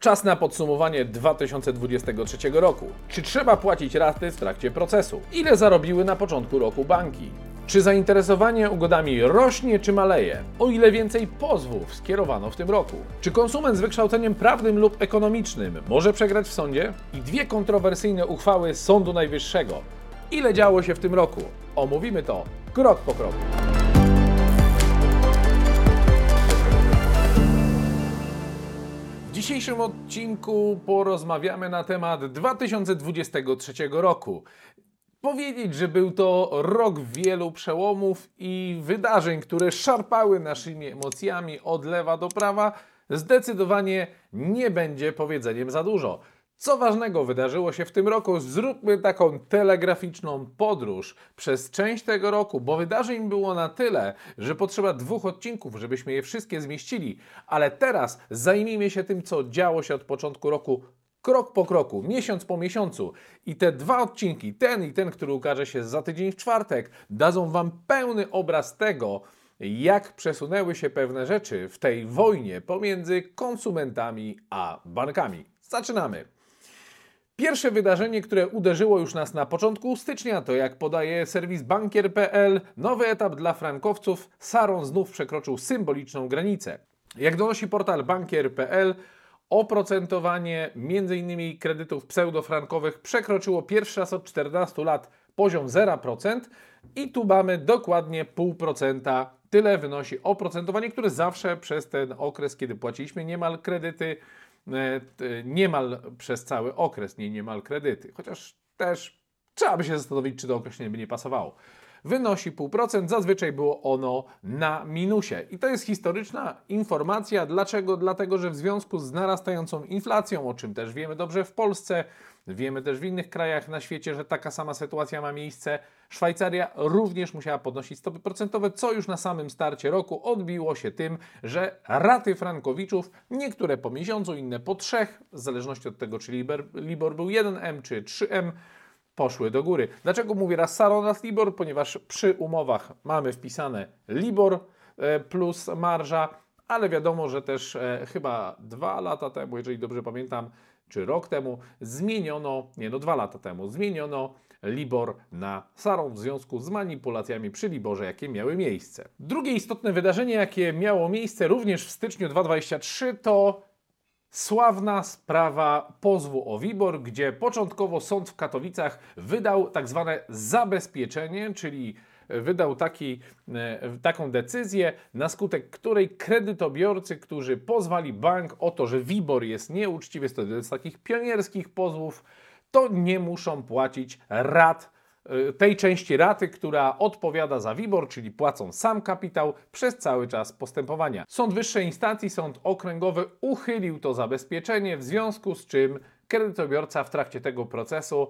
Czas na podsumowanie 2023 roku. Czy trzeba płacić raty w trakcie procesu? Ile zarobiły na początku roku banki? Czy zainteresowanie ugodami rośnie czy maleje? O ile więcej pozwów skierowano w tym roku? Czy konsument z wykształceniem prawnym lub ekonomicznym może przegrać w sądzie? I dwie kontrowersyjne uchwały Sądu Najwyższego. Ile działo się w tym roku? Omówimy to krok po kroku. Dzisiejszym odcinku porozmawiamy na temat 2023 roku. Powiedzieć, że był to rok wielu przełomów i wydarzeń, które szarpały naszymi emocjami od lewa do prawa, zdecydowanie nie będzie powiedzeniem za dużo. Co ważnego wydarzyło się w tym roku? Zróbmy taką telegraficzną podróż przez część tego roku, bo wydarzeń było na tyle, że potrzeba dwóch odcinków, żebyśmy je wszystkie zmieścili. Ale teraz zajmijmy się tym, co działo się od początku roku krok po kroku, miesiąc po miesiącu. I te dwa odcinki, ten i ten, który ukaże się za tydzień w czwartek, dadzą Wam pełny obraz tego, jak przesunęły się pewne rzeczy w tej wojnie pomiędzy konsumentami a bankami. Zaczynamy. Pierwsze wydarzenie, które uderzyło już nas na początku stycznia, to jak podaje serwis bankier.pl, nowy etap dla frankowców, Saron znów przekroczył symboliczną granicę. Jak donosi portal bankier.pl, oprocentowanie m.in. kredytów pseudofrankowych przekroczyło pierwszy raz od 14 lat poziom 0% i tu mamy dokładnie 0,5%. Tyle wynosi oprocentowanie, które zawsze przez ten okres, kiedy płaciliśmy niemal kredyty, niemal przez cały okres, nie niemal kredyty. Chociaż też trzeba by się zastanowić, czy to określenie by nie pasowało. Wynosi 0,5%, zazwyczaj było ono na minusie. I to jest historyczna informacja. Dlaczego? Dlatego, że w związku z narastającą inflacją, o czym też wiemy dobrze w Polsce, Wiemy też w innych krajach na świecie, że taka sama sytuacja ma miejsce. Szwajcaria również musiała podnosić stopy procentowe, co już na samym starcie roku odbiło się tym, że raty frankowiczów, niektóre po miesiącu, inne po trzech, w zależności od tego, czy Libor, Libor był 1M czy 3M, poszły do góry. Dlaczego mówię raz raz Libor? Ponieważ przy umowach mamy wpisane Libor e, plus marża, ale wiadomo, że też e, chyba dwa lata temu, jeżeli dobrze pamiętam, czy rok temu zmieniono, nie no dwa lata temu, zmieniono Libor na Saron w związku z manipulacjami przy Liborze, jakie miały miejsce. Drugie istotne wydarzenie, jakie miało miejsce również w styczniu 2023 to sławna sprawa pozwu o WIBOR, gdzie początkowo sąd w Katowicach wydał tak zwane zabezpieczenie, czyli wydał taki, e, taką decyzję, na skutek której kredytobiorcy, którzy pozwali bank o to, że WIBOR jest nieuczciwy, jest to z takich pionierskich pozwów, to nie muszą płacić rat e, tej części raty, która odpowiada za WIBOR, czyli płacą sam kapitał przez cały czas postępowania. Sąd wyższej instancji, sąd okręgowy uchylił to zabezpieczenie, w związku z czym kredytobiorca w trakcie tego procesu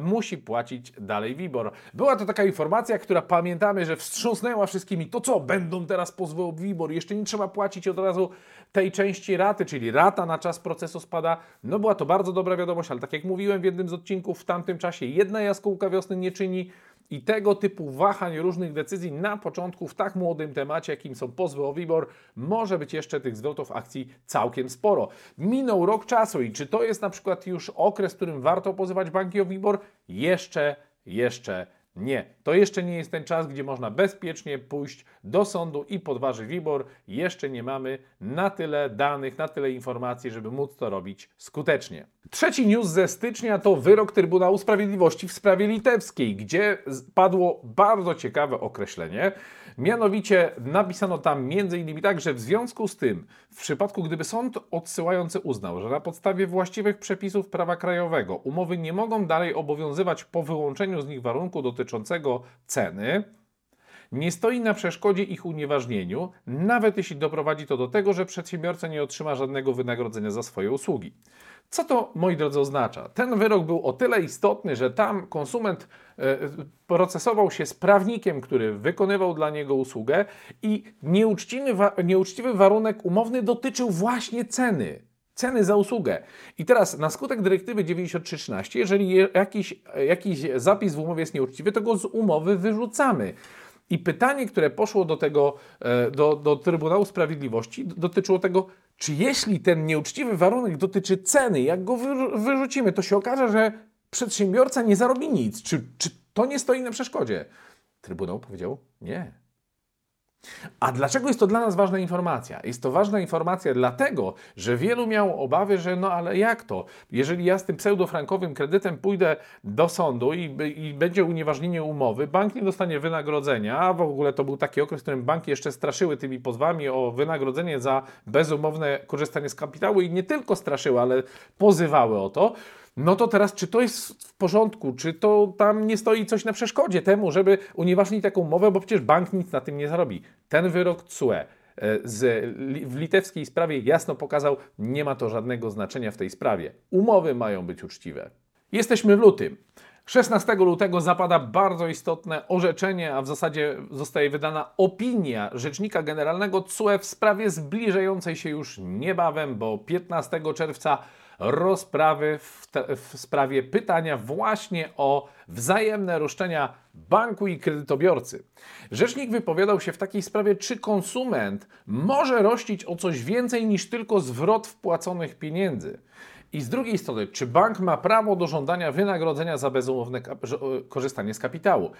musi płacić dalej WIBOR. Była to taka informacja, która pamiętamy, że wstrząsnęła wszystkimi. To co, będą teraz pozwy o WIBOR? Jeszcze nie trzeba płacić od razu tej części raty, czyli rata na czas procesu spada. No była to bardzo dobra wiadomość, ale tak jak mówiłem w jednym z odcinków, w tamtym czasie jedna jaskółka wiosny nie czyni i tego typu wahań różnych decyzji na początku w tak młodym temacie, jakim są pozwy o WIBOR, może być jeszcze tych zwrotów akcji całkiem sporo. Minął rok czasu i czy to jest na przykład już okres, w którym warto pozywać banki o WIBOR? Jeszcze, jeszcze nie. To jeszcze nie jest ten czas, gdzie można bezpiecznie pójść do sądu i podważyć WIBOR. Jeszcze nie mamy na tyle danych, na tyle informacji, żeby móc to robić skutecznie. Trzeci news ze stycznia to wyrok Trybunału Sprawiedliwości w sprawie litewskiej, gdzie padło bardzo ciekawe określenie. Mianowicie napisano tam m.in. tak, że w związku z tym, w przypadku gdyby sąd odsyłający uznał, że na podstawie właściwych przepisów prawa krajowego umowy nie mogą dalej obowiązywać po wyłączeniu z nich warunku dotyczącego ceny, nie stoi na przeszkodzie ich unieważnieniu, nawet jeśli doprowadzi to do tego, że przedsiębiorca nie otrzyma żadnego wynagrodzenia za swoje usługi. Co to, moi drodzy, oznacza? Ten wyrok był o tyle istotny, że tam konsument e, procesował się z prawnikiem, który wykonywał dla niego usługę i nieuczciwy, nieuczciwy warunek umowny dotyczył właśnie ceny ceny za usługę. I teraz na skutek dyrektywy 9313, jeżeli jakiś, jakiś zapis w umowie jest nieuczciwy, to go z umowy wyrzucamy. I pytanie, które poszło do tego, e, do, do Trybunału Sprawiedliwości, dotyczyło tego, czy jeśli ten nieuczciwy warunek dotyczy ceny, jak go wyrzucimy, to się okaże, że przedsiębiorca nie zarobi nic. Czy, czy to nie stoi na przeszkodzie? Trybunał powiedział nie. A dlaczego jest to dla nas ważna informacja? Jest to ważna informacja dlatego, że wielu miało obawy, że no ale jak to? Jeżeli ja z tym pseudofrankowym kredytem pójdę do sądu i, i będzie unieważnienie umowy, bank nie dostanie wynagrodzenia, a w ogóle to był taki okres, w którym banki jeszcze straszyły tymi pozwami o wynagrodzenie za bezumowne korzystanie z kapitału i nie tylko straszyły, ale pozywały o to no to teraz, czy to jest w porządku, czy to tam nie stoi coś na przeszkodzie temu, żeby unieważnić taką umowę, bo przecież bank nic na tym nie zarobi. Ten wyrok CUE z, w litewskiej sprawie jasno pokazał, nie ma to żadnego znaczenia w tej sprawie. Umowy mają być uczciwe. Jesteśmy w lutym. 16 lutego zapada bardzo istotne orzeczenie, a w zasadzie zostaje wydana opinia Rzecznika Generalnego CUE w sprawie zbliżającej się już niebawem, bo 15 czerwca rozprawy w, te, w, sprawie pytania właśnie o wzajemne roszczenia banku i kredytobiorcy. Rzecznik wypowiadał się w takiej sprawie, czy konsument może rościć o coś więcej niż tylko zwrot wpłaconych pieniędzy. I z drugiej strony, czy bank ma prawo do żądania wynagrodzenia za bezumowne korzystanie z kapitału?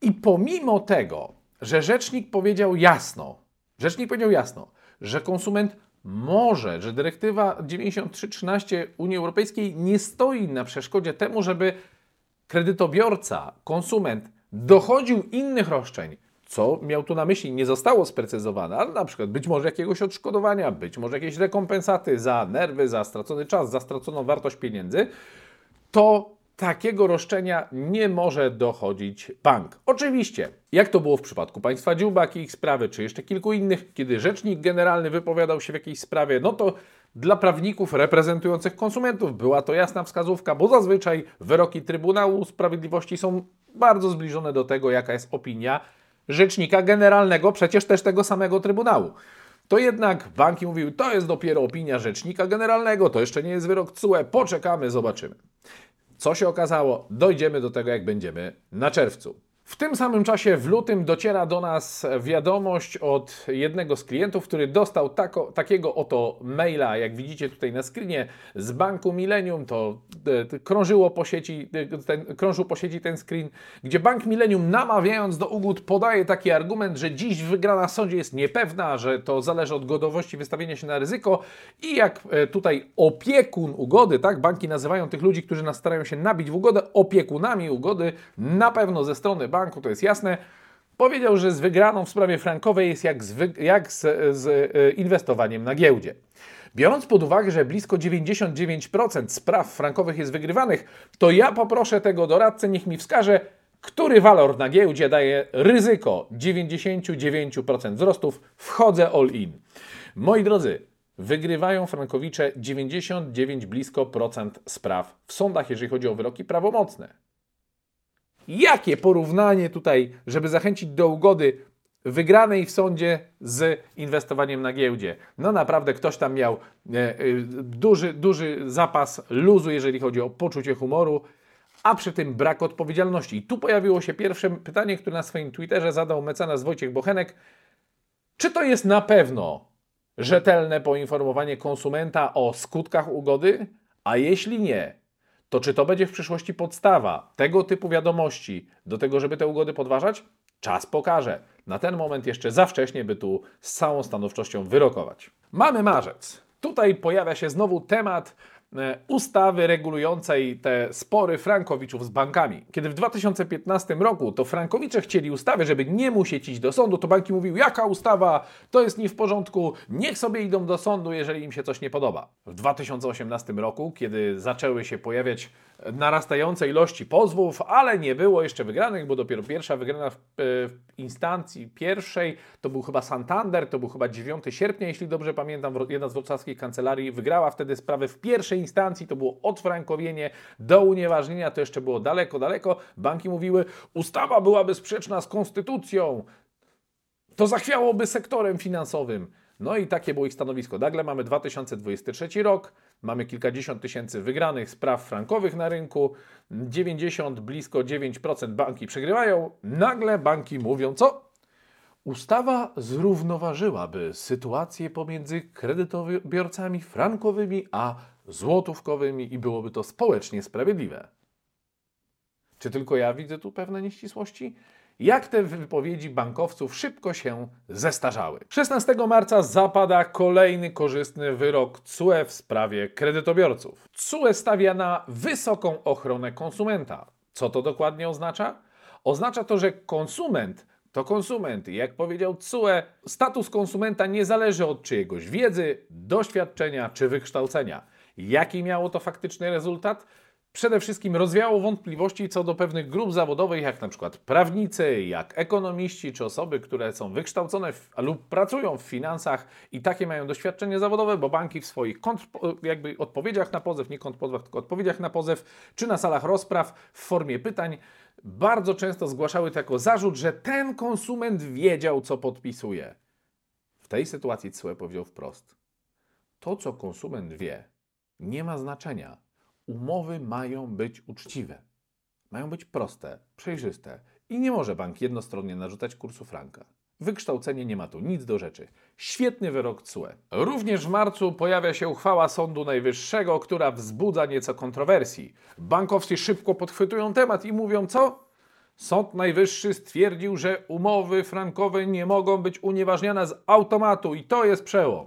I pomimo tego, że rzecznik powiedział jasno, rzecznik powiedział jasno, że konsument może, że dyrektywa 9313 Unii Europejskiej nie stoi na przeszkodzie temu, żeby kredytobiorca, konsument dochodził innych roszczeń, co miał tu na myśli, nie zostało sprecyzowane, ale na przykład być może jakiegoś odszkodowania, być może jakieś rekompensaty za nerwy, za stracony czas, za straconą wartość pieniędzy, to takiego roszczenia nie może dochodzić bank. Oczywiście, jak to było w przypadku państwa Dziubak i ich sprawy, czy jeszcze kilku innych, kiedy rzecznik generalny wypowiadał się w jakiejś sprawie, no to dla prawników reprezentujących konsumentów była to jasna wskazówka, bo zazwyczaj wyroki Trybunału Sprawiedliwości są bardzo zbliżone do tego, jaka jest opinia rzecznika generalnego, przecież też tego samego Trybunału. To jednak banki mówiły, to jest dopiero opinia rzecznika generalnego, to jeszcze nie jest wyrok CUE, poczekamy, zobaczymy. Co się okazało? Dojdziemy do tego, jak będziemy na czerwcu. W tym samym czasie w lutym dociera do nas wiadomość od jednego z klientów, który dostał tako, takiego oto maila, jak widzicie tutaj na screenie, z banku Millennium. To e, krążyło po sieci, e, ten, krążył po sieci ten screen, gdzie bank Millennium namawiając do ugód podaje taki argument, że dziś wygrana w sądzie jest niepewna, że to zależy od gotowości wystawienia się na ryzyko i jak e, tutaj opiekun ugody, tak, banki nazywają tych ludzi, którzy nas starają się nabić w ugodę, opiekunami ugody, na pewno ze strony banku, to jest jasne, powiedział, że z wygraną w sprawie frankowej jest jak z, jak z, z e, inwestowaniem na giełdzie. Biorąc pod uwagę, że blisko 99% spraw frankowych jest wygrywanych, to ja poproszę tego doradcę, niech mi wskaże, który walor na giełdzie daje ryzyko 99% wzrostów. Wchodzę all in. Moi drodzy, wygrywają frankowicze 99 blisko procent spraw w sądach, jeżeli chodzi o wyroki prawomocne. Jakie porównanie tutaj, żeby zachęcić do ugody wygranej w sądzie z inwestowaniem na giełdzie. No naprawdę ktoś tam miał e, e, duży, duży zapas luzu, jeżeli chodzi o poczucie humoru, a przy tym brak odpowiedzialności. I tu pojawiło się pierwsze pytanie, które na swoim Twitterze zadał mecenas Wojciech Bochenek. Czy to jest na pewno rzetelne poinformowanie konsumenta o skutkach ugody? A jeśli nie, to czy to będzie w przyszłości podstawa tego typu wiadomości do tego, żeby te ugody podważać? Czas pokaże. Na ten moment jeszcze za wcześnie, by tu z całą stanowczością wyrokować. Mamy marzec. Tutaj pojawia się znowu temat ustawy regulującej te spory frankowiczów z bankami. Kiedy w 2015 roku to frankowicze chcieli ustawy, żeby nie musieć iść do sądu, to banki mówiły, jaka ustawa, to jest nie w porządku, niech sobie idą do sądu, jeżeli im się coś nie podoba. W 2018 roku, kiedy zaczęły się pojawiać narastające ilości pozwów, ale nie było jeszcze wygranych, bo dopiero pierwsza wygrana w, e, w, instancji pierwszej to był chyba Santander, to był chyba 9 sierpnia, jeśli dobrze pamiętam, jedna z wrocławskich kancelarii wygrała wtedy sprawę w pierwszej instancji, to było odfrankowienie do unieważnienia, to jeszcze było daleko, daleko. Banki mówiły, ustawa byłaby sprzeczna z konstytucją, to zachwiałoby sektorem finansowym. No i takie było ich stanowisko. Nagle mamy 2023 rok, mamy kilkadziesiąt tysięcy wygranych spraw frankowych na rynku, 90, blisko 9% banki przegrywają. Nagle banki mówią co? Ustawa zrównoważyłaby sytuację pomiędzy kredytobiorcami frankowymi a złotówkowymi i byłoby to społecznie sprawiedliwe. Czy tylko ja widzę tu pewne nieścisłości? Jak te wypowiedzi bankowców szybko się zestarzały. 16 marca zapada kolejny korzystny wyrok CUE w sprawie kredytobiorców. CUE stawia na wysoką ochronę konsumenta. Co to dokładnie oznacza? Oznacza to, że konsument to konsument. Jak powiedział CUE, status konsumenta nie zależy od czyjegoś wiedzy, doświadczenia czy wykształcenia. Jaki miało to faktyczny rezultat? Przede wszystkim rozwiało wątpliwości co do pewnych grup zawodowych, jak na przykład prawnicy, jak ekonomiści, czy osoby, które są wykształcone w, lub pracują w finansach i takie mają doświadczenie zawodowe, bo banki w swoich jakby odpowiedziach na pozew, nie kontrpozwach, tylko odpowiedziach na pozew, czy na salach rozpraw w formie pytań bardzo często zgłaszały to jako zarzut, że ten konsument wiedział, co podpisuje. W tej sytuacji CUE powiedział wprost: To, co konsument wie, nie ma znaczenia. Umowy mają być uczciwe. Mają być proste, przejrzyste i nie może bank jednostronnie narzucać kursu franka. Wykształcenie nie ma tu nic do rzeczy. Świetny wyrok CUE. Również w marcu pojawia się uchwała Sądu Najwyższego, która wzbudza nieco kontrowersji. Bankowcy szybko podchwytują temat i mówią co? Sąd Najwyższy stwierdził, że umowy frankowe nie mogą być unieważniane z automatu i to jest przełom.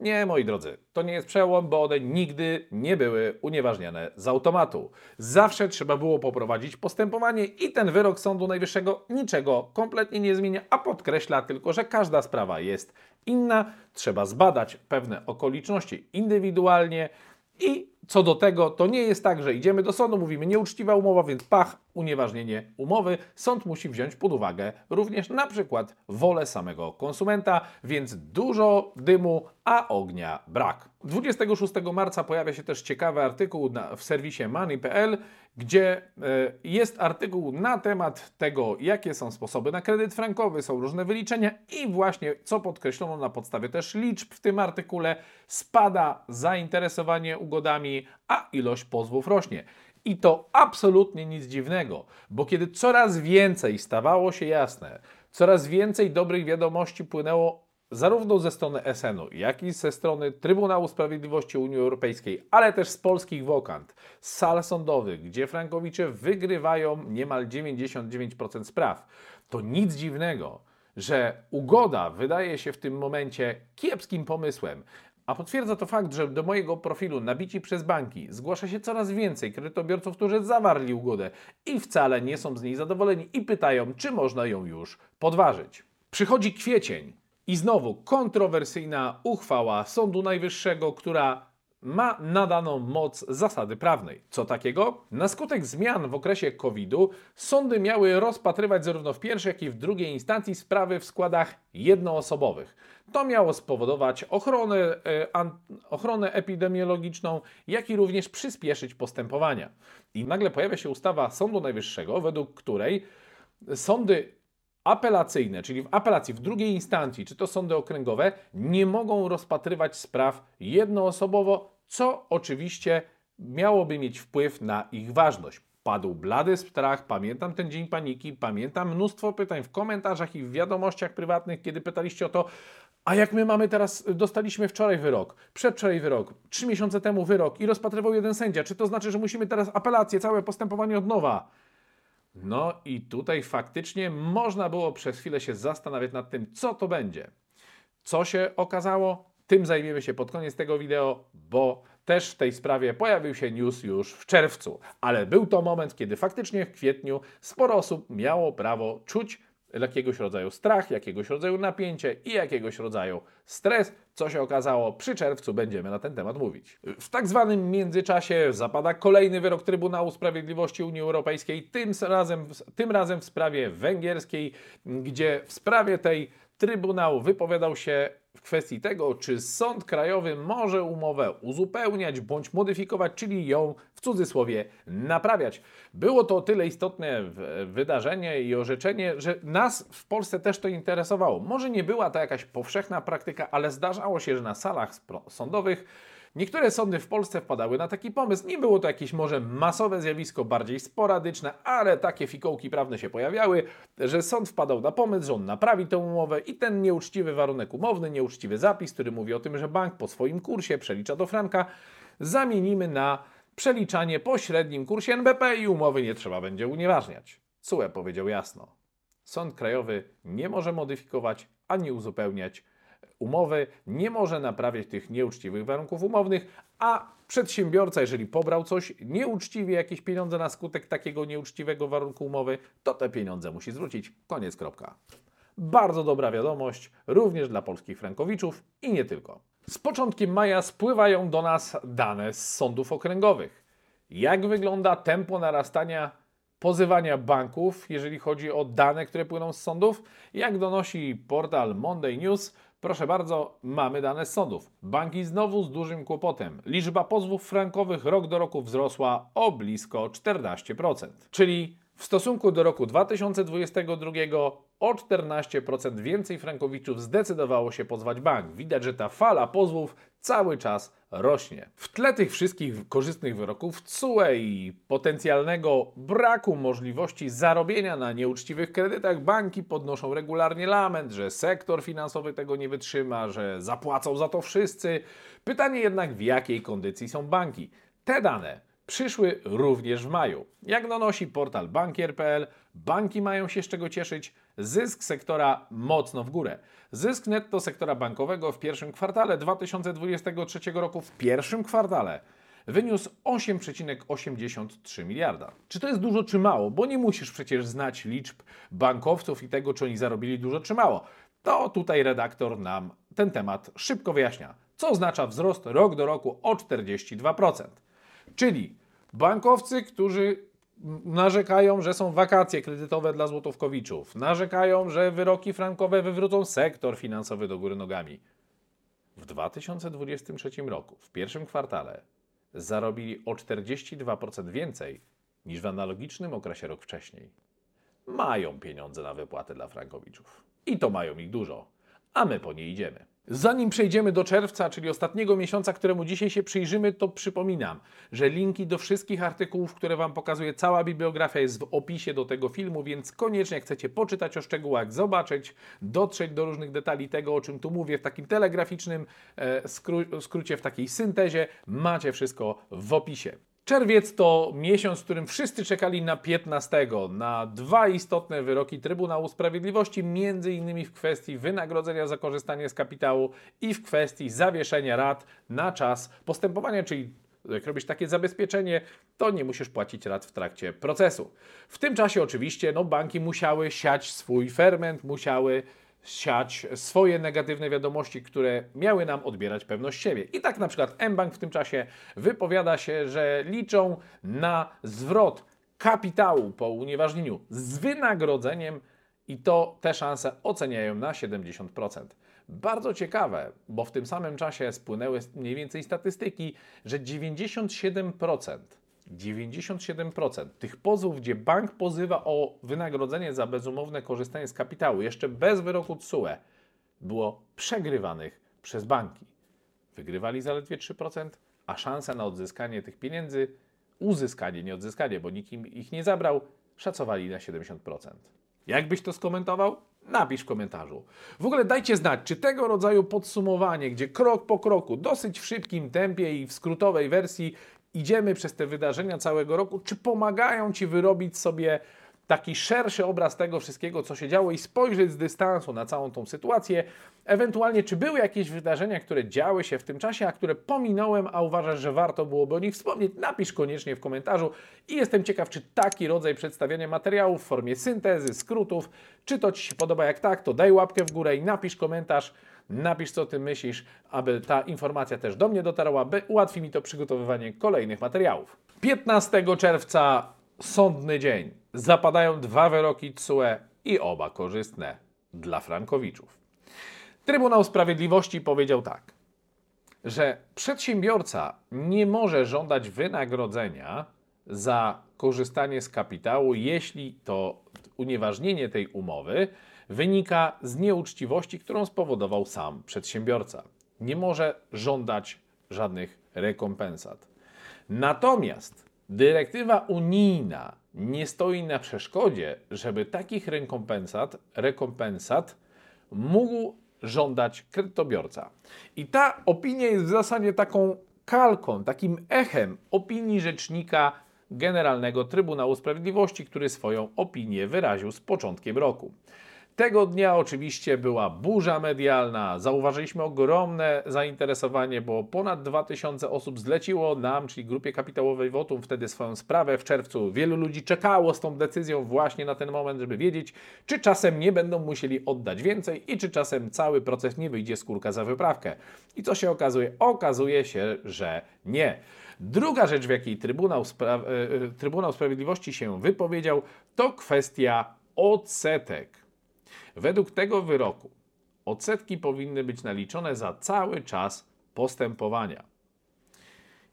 Nie, moi drodzy, to nie jest przełom, bo one nigdy nie były unieważniane z automatu. Zawsze trzeba było poprowadzić postępowanie i ten wyrok Sądu Najwyższego niczego kompletnie nie zmienia, a podkreśla tylko, że każda sprawa jest inna, trzeba zbadać pewne okoliczności indywidualnie i co do tego, to nie jest tak, że idziemy do sądu, mówimy nieuczciwa umowa, więc pach, unieważnienie umowy. Sąd musi wziąć pod uwagę również na przykład wolę samego konsumenta, więc dużo dymu, a ognia brak. 26 marca pojawia się też ciekawy artykuł na, w serwisie money.pl, gdzie y, jest artykuł na temat tego, jakie są sposoby na kredyt frankowy, są różne wyliczenia i właśnie, co podkreślono na podstawie też liczb w tym artykule, spada zainteresowanie ugodami, a ilość pozwów rośnie. I to absolutnie nic dziwnego, bo kiedy coraz więcej stawało się jasne, coraz więcej dobrych wiadomości płynęło zarówno ze strony SN-u, jak i ze strony Trybunału Sprawiedliwości Unii Europejskiej, ale też z polskich wokant, z sal sądowych, gdzie frankowicze wygrywają niemal 99% spraw, to nic dziwnego, że ugoda wydaje się w tym momencie kiepskim pomysłem. A potwierdza to fakt, że do mojego profilu nabici przez banki zgłasza się coraz więcej kredytobiorców, którzy zawarli ugodę i wcale nie są z niej zadowoleni i pytają, czy można ją już podważyć. Przychodzi kwiecień i znowu kontrowersyjna uchwała Sądu Najwyższego, która ma nadaną moc zasady prawnej. Co takiego? Na skutek zmian w okresie COVID-u sądy miały rozpatrywać zarówno w pierwszej, jak i w drugiej instancji sprawy w składach jednoosobowych. To miało spowodować ochronę, e, ochronę epidemiologiczną, jak i również przyspieszyć postępowania. I nagle pojawia się ustawa Sądu Najwyższego, według której sądy apelacyjne, czyli w apelacji w drugiej instancji, czy to sądy okręgowe, nie mogą rozpatrywać spraw jednoosobowo, co oczywiście miałoby mieć wpływ na ich ważność. Padł blady strach, pamiętam ten dzień paniki, pamiętam mnóstwo pytań w komentarzach i w wiadomościach prywatnych, kiedy pytaliście o to, a jak my mamy teraz, dostaliśmy wczoraj wyrok, przedwczoraj wyrok, trzy miesiące temu wyrok i rozpatrywał jeden sędzia, czy to znaczy, że musimy teraz apelację, całe postępowanie od nowa? No i tutaj faktycznie można było przez chwilę się zastanawiać nad tym, co to będzie. Co się okazało? Tym zajmiemy się pod koniec tego wideo, bo też w tej sprawie pojawił się news już w czerwcu, ale był to moment, kiedy faktycznie w kwietniu sporo osób miało prawo czuć jakiegoś rodzaju strach, jakiegoś rodzaju napięcie i jakiegoś rodzaju stres, co się okazało przy czerwcu będziemy na ten temat mówić. W tak zwanym międzyczasie zapada kolejny wyrok Trybunału Sprawiedliwości Unii Europejskiej, tym razem, tym razem w sprawie węgierskiej, gdzie w sprawie tej Trybunał wypowiadał się w kwestii tego, czy Sąd Krajowy może umowę uzupełniać bądź modyfikować, czyli ją w cudzysłowie naprawiać. Było to o tyle istotne wydarzenie i orzeczenie, że nas w Polsce też to interesowało. Może nie była to jakaś powszechna praktyka, ale zdarzało się, że na salach sądowych Niektóre sądy w Polsce wpadały na taki pomysł. Nie było to jakieś może masowe zjawisko, bardziej sporadyczne, ale takie fikołki prawne się pojawiały, że sąd wpadał na pomysł, że on naprawi tę umowę i ten nieuczciwy warunek umowny, nieuczciwy zapis, który mówi o tym, że bank po swoim kursie przelicza do franka, zamienimy na przeliczanie po średnim kursie NBP i umowy nie trzeba będzie unieważniać. CUE powiedział jasno. Sąd Krajowy nie może modyfikować ani uzupełniać umowy, nie może naprawiać tych nieuczciwych warunków umownych, a przedsiębiorca, jeżeli pobrał coś nieuczciwie, jakieś pieniądze na skutek takiego nieuczciwego warunku umowy, to te pieniądze musi zwrócić. Koniec, kropka. Bardzo dobra wiadomość, również dla polskich frankowiczów i nie tylko. Z początkiem maja spływają do nas dane z sądów okręgowych. Jak wygląda tempo narastania pozywania banków, jeżeli chodzi o dane, które płyną z sądów? Jak donosi portal Monday News, proszę bardzo, mamy dane z sądów. Banki znowu z dużym kłopotem. Liczba pozwów frankowych rok do roku wzrosła o blisko 14%. Czyli w stosunku do roku 2022 o 14% więcej frankowiczów zdecydowało się pozwać bank. Widać, że ta fala pozwów cały czas rośnie. W tle tych wszystkich korzystnych wyroków CUE i potencjalnego braku możliwości zarobienia na nieuczciwych kredytach banki podnoszą regularnie lament, że sektor finansowy tego nie wytrzyma, że zapłacą za to wszyscy. Pytanie jednak w jakiej kondycji są banki. Te dane przyszły również w maju. Jak donosi portal bankier.pl, banki mają się z czego cieszyć. Zysk sektora mocno w górę. Zysk netto sektora bankowego w pierwszym kwartale 2023 roku w pierwszym kwartale wyniósł 8,83 miliarda. Czy to jest dużo czy mało? Bo nie musisz przecież znać liczb bankowców i tego, czy oni zarobili dużo czy mało. To tutaj redaktor nam ten temat szybko wyjaśnia. Co oznacza wzrost rok do roku o 42%. Czyli bankowcy, którzy narzekają, że są wakacje kredytowe dla złotówkowiczów, narzekają, że wyroki frankowe wywrócą sektor finansowy do góry nogami. W 2023 roku, w pierwszym kwartale, zarobili o 42% więcej niż w analogicznym okresie rok wcześniej. Mają pieniądze na wypłaty dla frankowiczów. I to mają ich dużo, a my po nie idziemy. Zanim przejdziemy do czerwca, czyli ostatniego miesiąca, któremu dzisiaj się przyjrzymy, to przypominam, że linki do wszystkich artykułów, które Wam pokazuje cała bibliografia jest w opisie do tego filmu, więc koniecznie chcecie poczytać o szczegółach, zobaczyć, dotrzeć do różnych detali tego, o czym tu mówię w takim telegraficznym e, skró skrócie, w takiej syntezie, macie wszystko w opisie. Czerwiec to miesiąc, w którym wszyscy czekali na 15, na dwa istotne wyroki Trybunału Sprawiedliwości, między innymi w kwestii wynagrodzenia za korzystanie z kapitału i w kwestii zawieszenia rat na czas postępowania, czyli jak robisz takie zabezpieczenie, to nie musisz płacić rat w trakcie procesu. W tym czasie oczywiście no, banki musiały siać swój ferment, musiały siać swoje negatywne wiadomości, które miały nam odbierać pewność siebie. I tak na przykład mBank w tym czasie wypowiada się, że liczą na zwrot kapitału po unieważnieniu z wynagrodzeniem i to te szanse oceniają na 70%. Bardzo ciekawe, bo w tym samym czasie spłynęły mniej więcej statystyki, że 97% 97% tych pozwów, gdzie bank pozywa o wynagrodzenie za bezumowne korzystanie z kapitału, jeszcze bez wyroku TSUE, było przegrywanych przez banki. Wygrywali zaledwie 3%, a szanse na odzyskanie tych pieniędzy, uzyskanie, nie odzyskanie, bo nikt im ich nie zabrał, szacowali na 70%. Jak byś to skomentował? Napisz w komentarzu. W ogóle dajcie znać, czy tego rodzaju podsumowanie, gdzie krok po kroku, dosyć w szybkim tempie i w skrótowej wersji idziemy przez te wydarzenia całego roku, czy pomagają Ci wyrobić sobie taki szerszy obraz tego wszystkiego, co się działo i spojrzeć z dystansu na całą tą sytuację. Ewentualnie, czy były jakieś wydarzenia, które działy się w tym czasie, a które pominąłem, a uważasz, że warto byłoby o nich wspomnieć? Napisz koniecznie w komentarzu i jestem ciekaw, czy taki rodzaj przedstawiania materiałów w formie syntezy, skrótów, czy to Ci się podoba, jak tak, to daj łapkę w górę i napisz komentarz. Napisz, co ty myślisz, aby ta informacja też do mnie dotarła, by ułatwi mi to przygotowywanie kolejnych materiałów. 15 czerwca, sądny dzień. Zapadają dwa wyroki TSUE i oba korzystne dla frankowiczów. Trybunał Sprawiedliwości powiedział tak, że przedsiębiorca nie może żądać wynagrodzenia za korzystanie z kapitału, jeśli to unieważnienie tej umowy wynika z nieuczciwości, którą spowodował sam przedsiębiorca. Nie może żądać żadnych rekompensat. Natomiast dyrektywa unijna nie stoi na przeszkodzie, żeby takich rekompensat, rekompensat mógł żądać kredytobiorca. I ta opinia jest w zasadzie taką kalką, takim echem opinii rzecznika Generalnego Trybunału Sprawiedliwości, który swoją opinię wyraził z początkiem roku. Tego dnia oczywiście była burza medialna. Zauważyliśmy ogromne zainteresowanie, bo ponad 2000 osób zleciło nam, czyli grupie kapitałowej Wotum, wtedy swoją sprawę w czerwcu. Wielu ludzi czekało z tą decyzją właśnie na ten moment, żeby wiedzieć, czy czasem nie będą musieli oddać więcej i czy czasem cały proces nie wyjdzie z kurka za wyprawkę. I co się okazuje? Okazuje się, że nie. Druga rzecz, w jakiej Trybunał, Spra- e, e, Trybunał Sprawiedliwości się wypowiedział, to kwestia odsetek. Według tego wyroku odsetki powinny być naliczone za cały czas postępowania.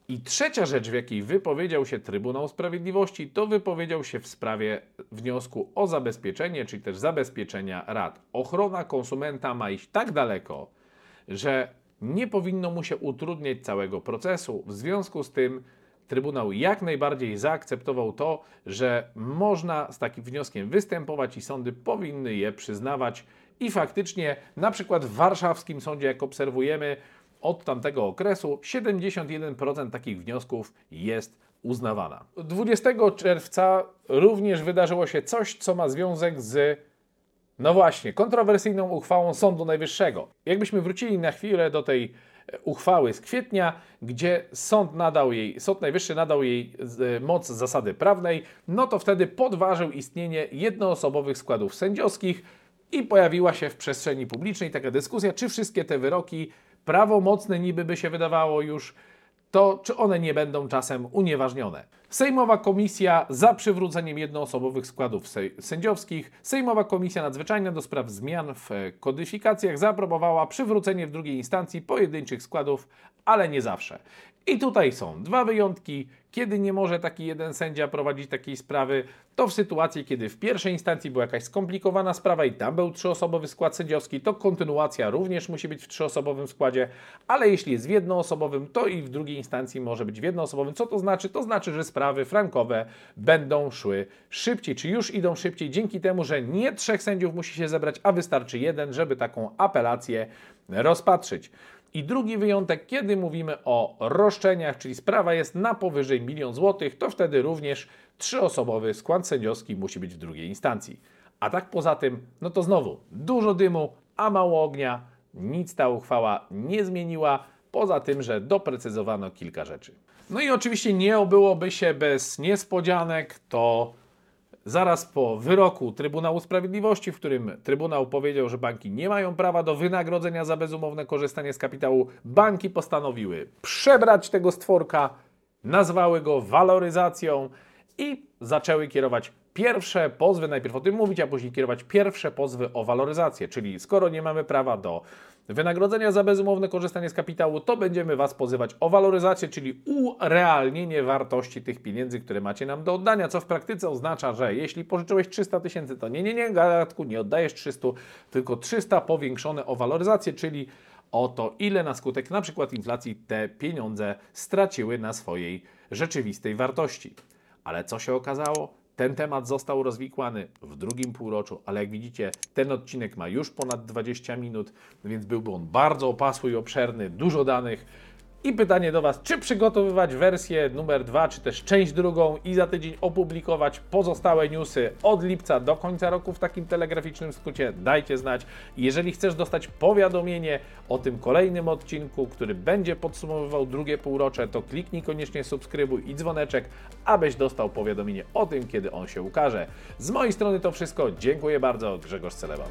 I trzecia rzecz, w jakiej wypowiedział się Trybunał Sprawiedliwości, to wypowiedział się w sprawie wniosku o zabezpieczenie, czy też zabezpieczenia rad. Ochrona konsumenta ma iść tak daleko, że nie powinno mu się utrudniać całego procesu. W związku z tym Trybunał jak najbardziej zaakceptował to, że można z takim wnioskiem występować i sądy powinny je przyznawać. I faktycznie, na przykład w warszawskim sądzie, jak obserwujemy od tamtego okresu, 71% takich wniosków jest uznawana. 20 czerwca również wydarzyło się coś, co ma związek z no właśnie, kontrowersyjną uchwałą Sądu Najwyższego. Jakbyśmy wrócili na chwilę do tej uchwały z kwietnia, gdzie sąd nadał jej, Sąd Najwyższy nadał jej moc zasady prawnej, no to wtedy podważył istnienie jednoosobowych składów sędziowskich i pojawiła się w przestrzeni publicznej taka dyskusja, czy wszystkie te wyroki prawomocne niby by się wydawało już to czy one nie będą czasem unieważnione. Sejmowa Komisja za przywróceniem jednoosobowych składów sędziowskich, Sejmowa Komisja Nadzwyczajna do spraw zmian w kodyfikacjach zaaprobowała przywrócenie w drugiej instancji pojedynczych składów, ale nie zawsze. I tutaj są dwa wyjątki. Kiedy nie może taki jeden sędzia prowadzić takiej sprawy, to w sytuacji, kiedy w pierwszej instancji była jakaś skomplikowana sprawa i tam był trzyosobowy skład sędziowski, to kontynuacja również musi być w trzyosobowym składzie, ale jeśli jest w jednoosobowym, to i w drugiej instancji może być w jednoosobowym. Co to znaczy? To znaczy, że sprawy frankowe będą szły szybciej, czy już idą szybciej, dzięki temu, że nie trzech sędziów musi się zebrać, a wystarczy jeden, żeby taką apelację rozpatrzyć. I drugi wyjątek, kiedy mówimy o roszczeniach, czyli sprawa jest na powyżej milion złotych, to wtedy również trzyosobowy skład sędziowski musi być w drugiej instancji. A tak poza tym, no to znowu dużo dymu, a mało ognia. Nic ta uchwała nie zmieniła, poza tym, że doprecyzowano kilka rzeczy. No i oczywiście nie obyłoby się bez niespodzianek, to zaraz po wyroku Trybunału Sprawiedliwości, w którym Trybunał powiedział, że banki nie mają prawa do wynagrodzenia za bezumowne korzystanie z kapitału, banki postanowiły przebrać tego stworka, nazwały go waloryzacją i zaczęły kierować pierwsze pozwy, najpierw o tym mówić, a później kierować pierwsze pozwy o waloryzację, czyli skoro nie mamy prawa do wynagrodzenia za bezumowne korzystanie z kapitału, to będziemy Was pozywać o waloryzację, czyli urealnienie wartości tych pieniędzy, które macie nam do oddania, co w praktyce oznacza, że jeśli pożyczyłeś 300 tysięcy, to nie, nie, nie, gadatku, nie oddajesz 300, tylko 300 powiększone o waloryzację, czyli o to, ile na skutek na przykład inflacji te pieniądze straciły na swojej rzeczywistej wartości. Ale co się okazało? Ten temat został rozwikłany w drugim półroczu, ale jak widzicie, ten odcinek ma już ponad 20 minut, więc byłby on bardzo opasły i obszerny, dużo danych. I pytanie do Was, czy przygotowywać wersję numer 2, czy też część drugą i za tydzień opublikować pozostałe newsy od lipca do końca roku w takim telegraficznym skrócie? Dajcie znać. Jeżeli chcesz dostać powiadomienie o tym kolejnym odcinku, który będzie podsumowywał drugie półrocze, to kliknij koniecznie subskrybuj i dzwoneczek, abyś dostał powiadomienie o tym, kiedy on się ukaże. Z mojej strony to wszystko. Dziękuję bardzo. Grzegorz Celeban.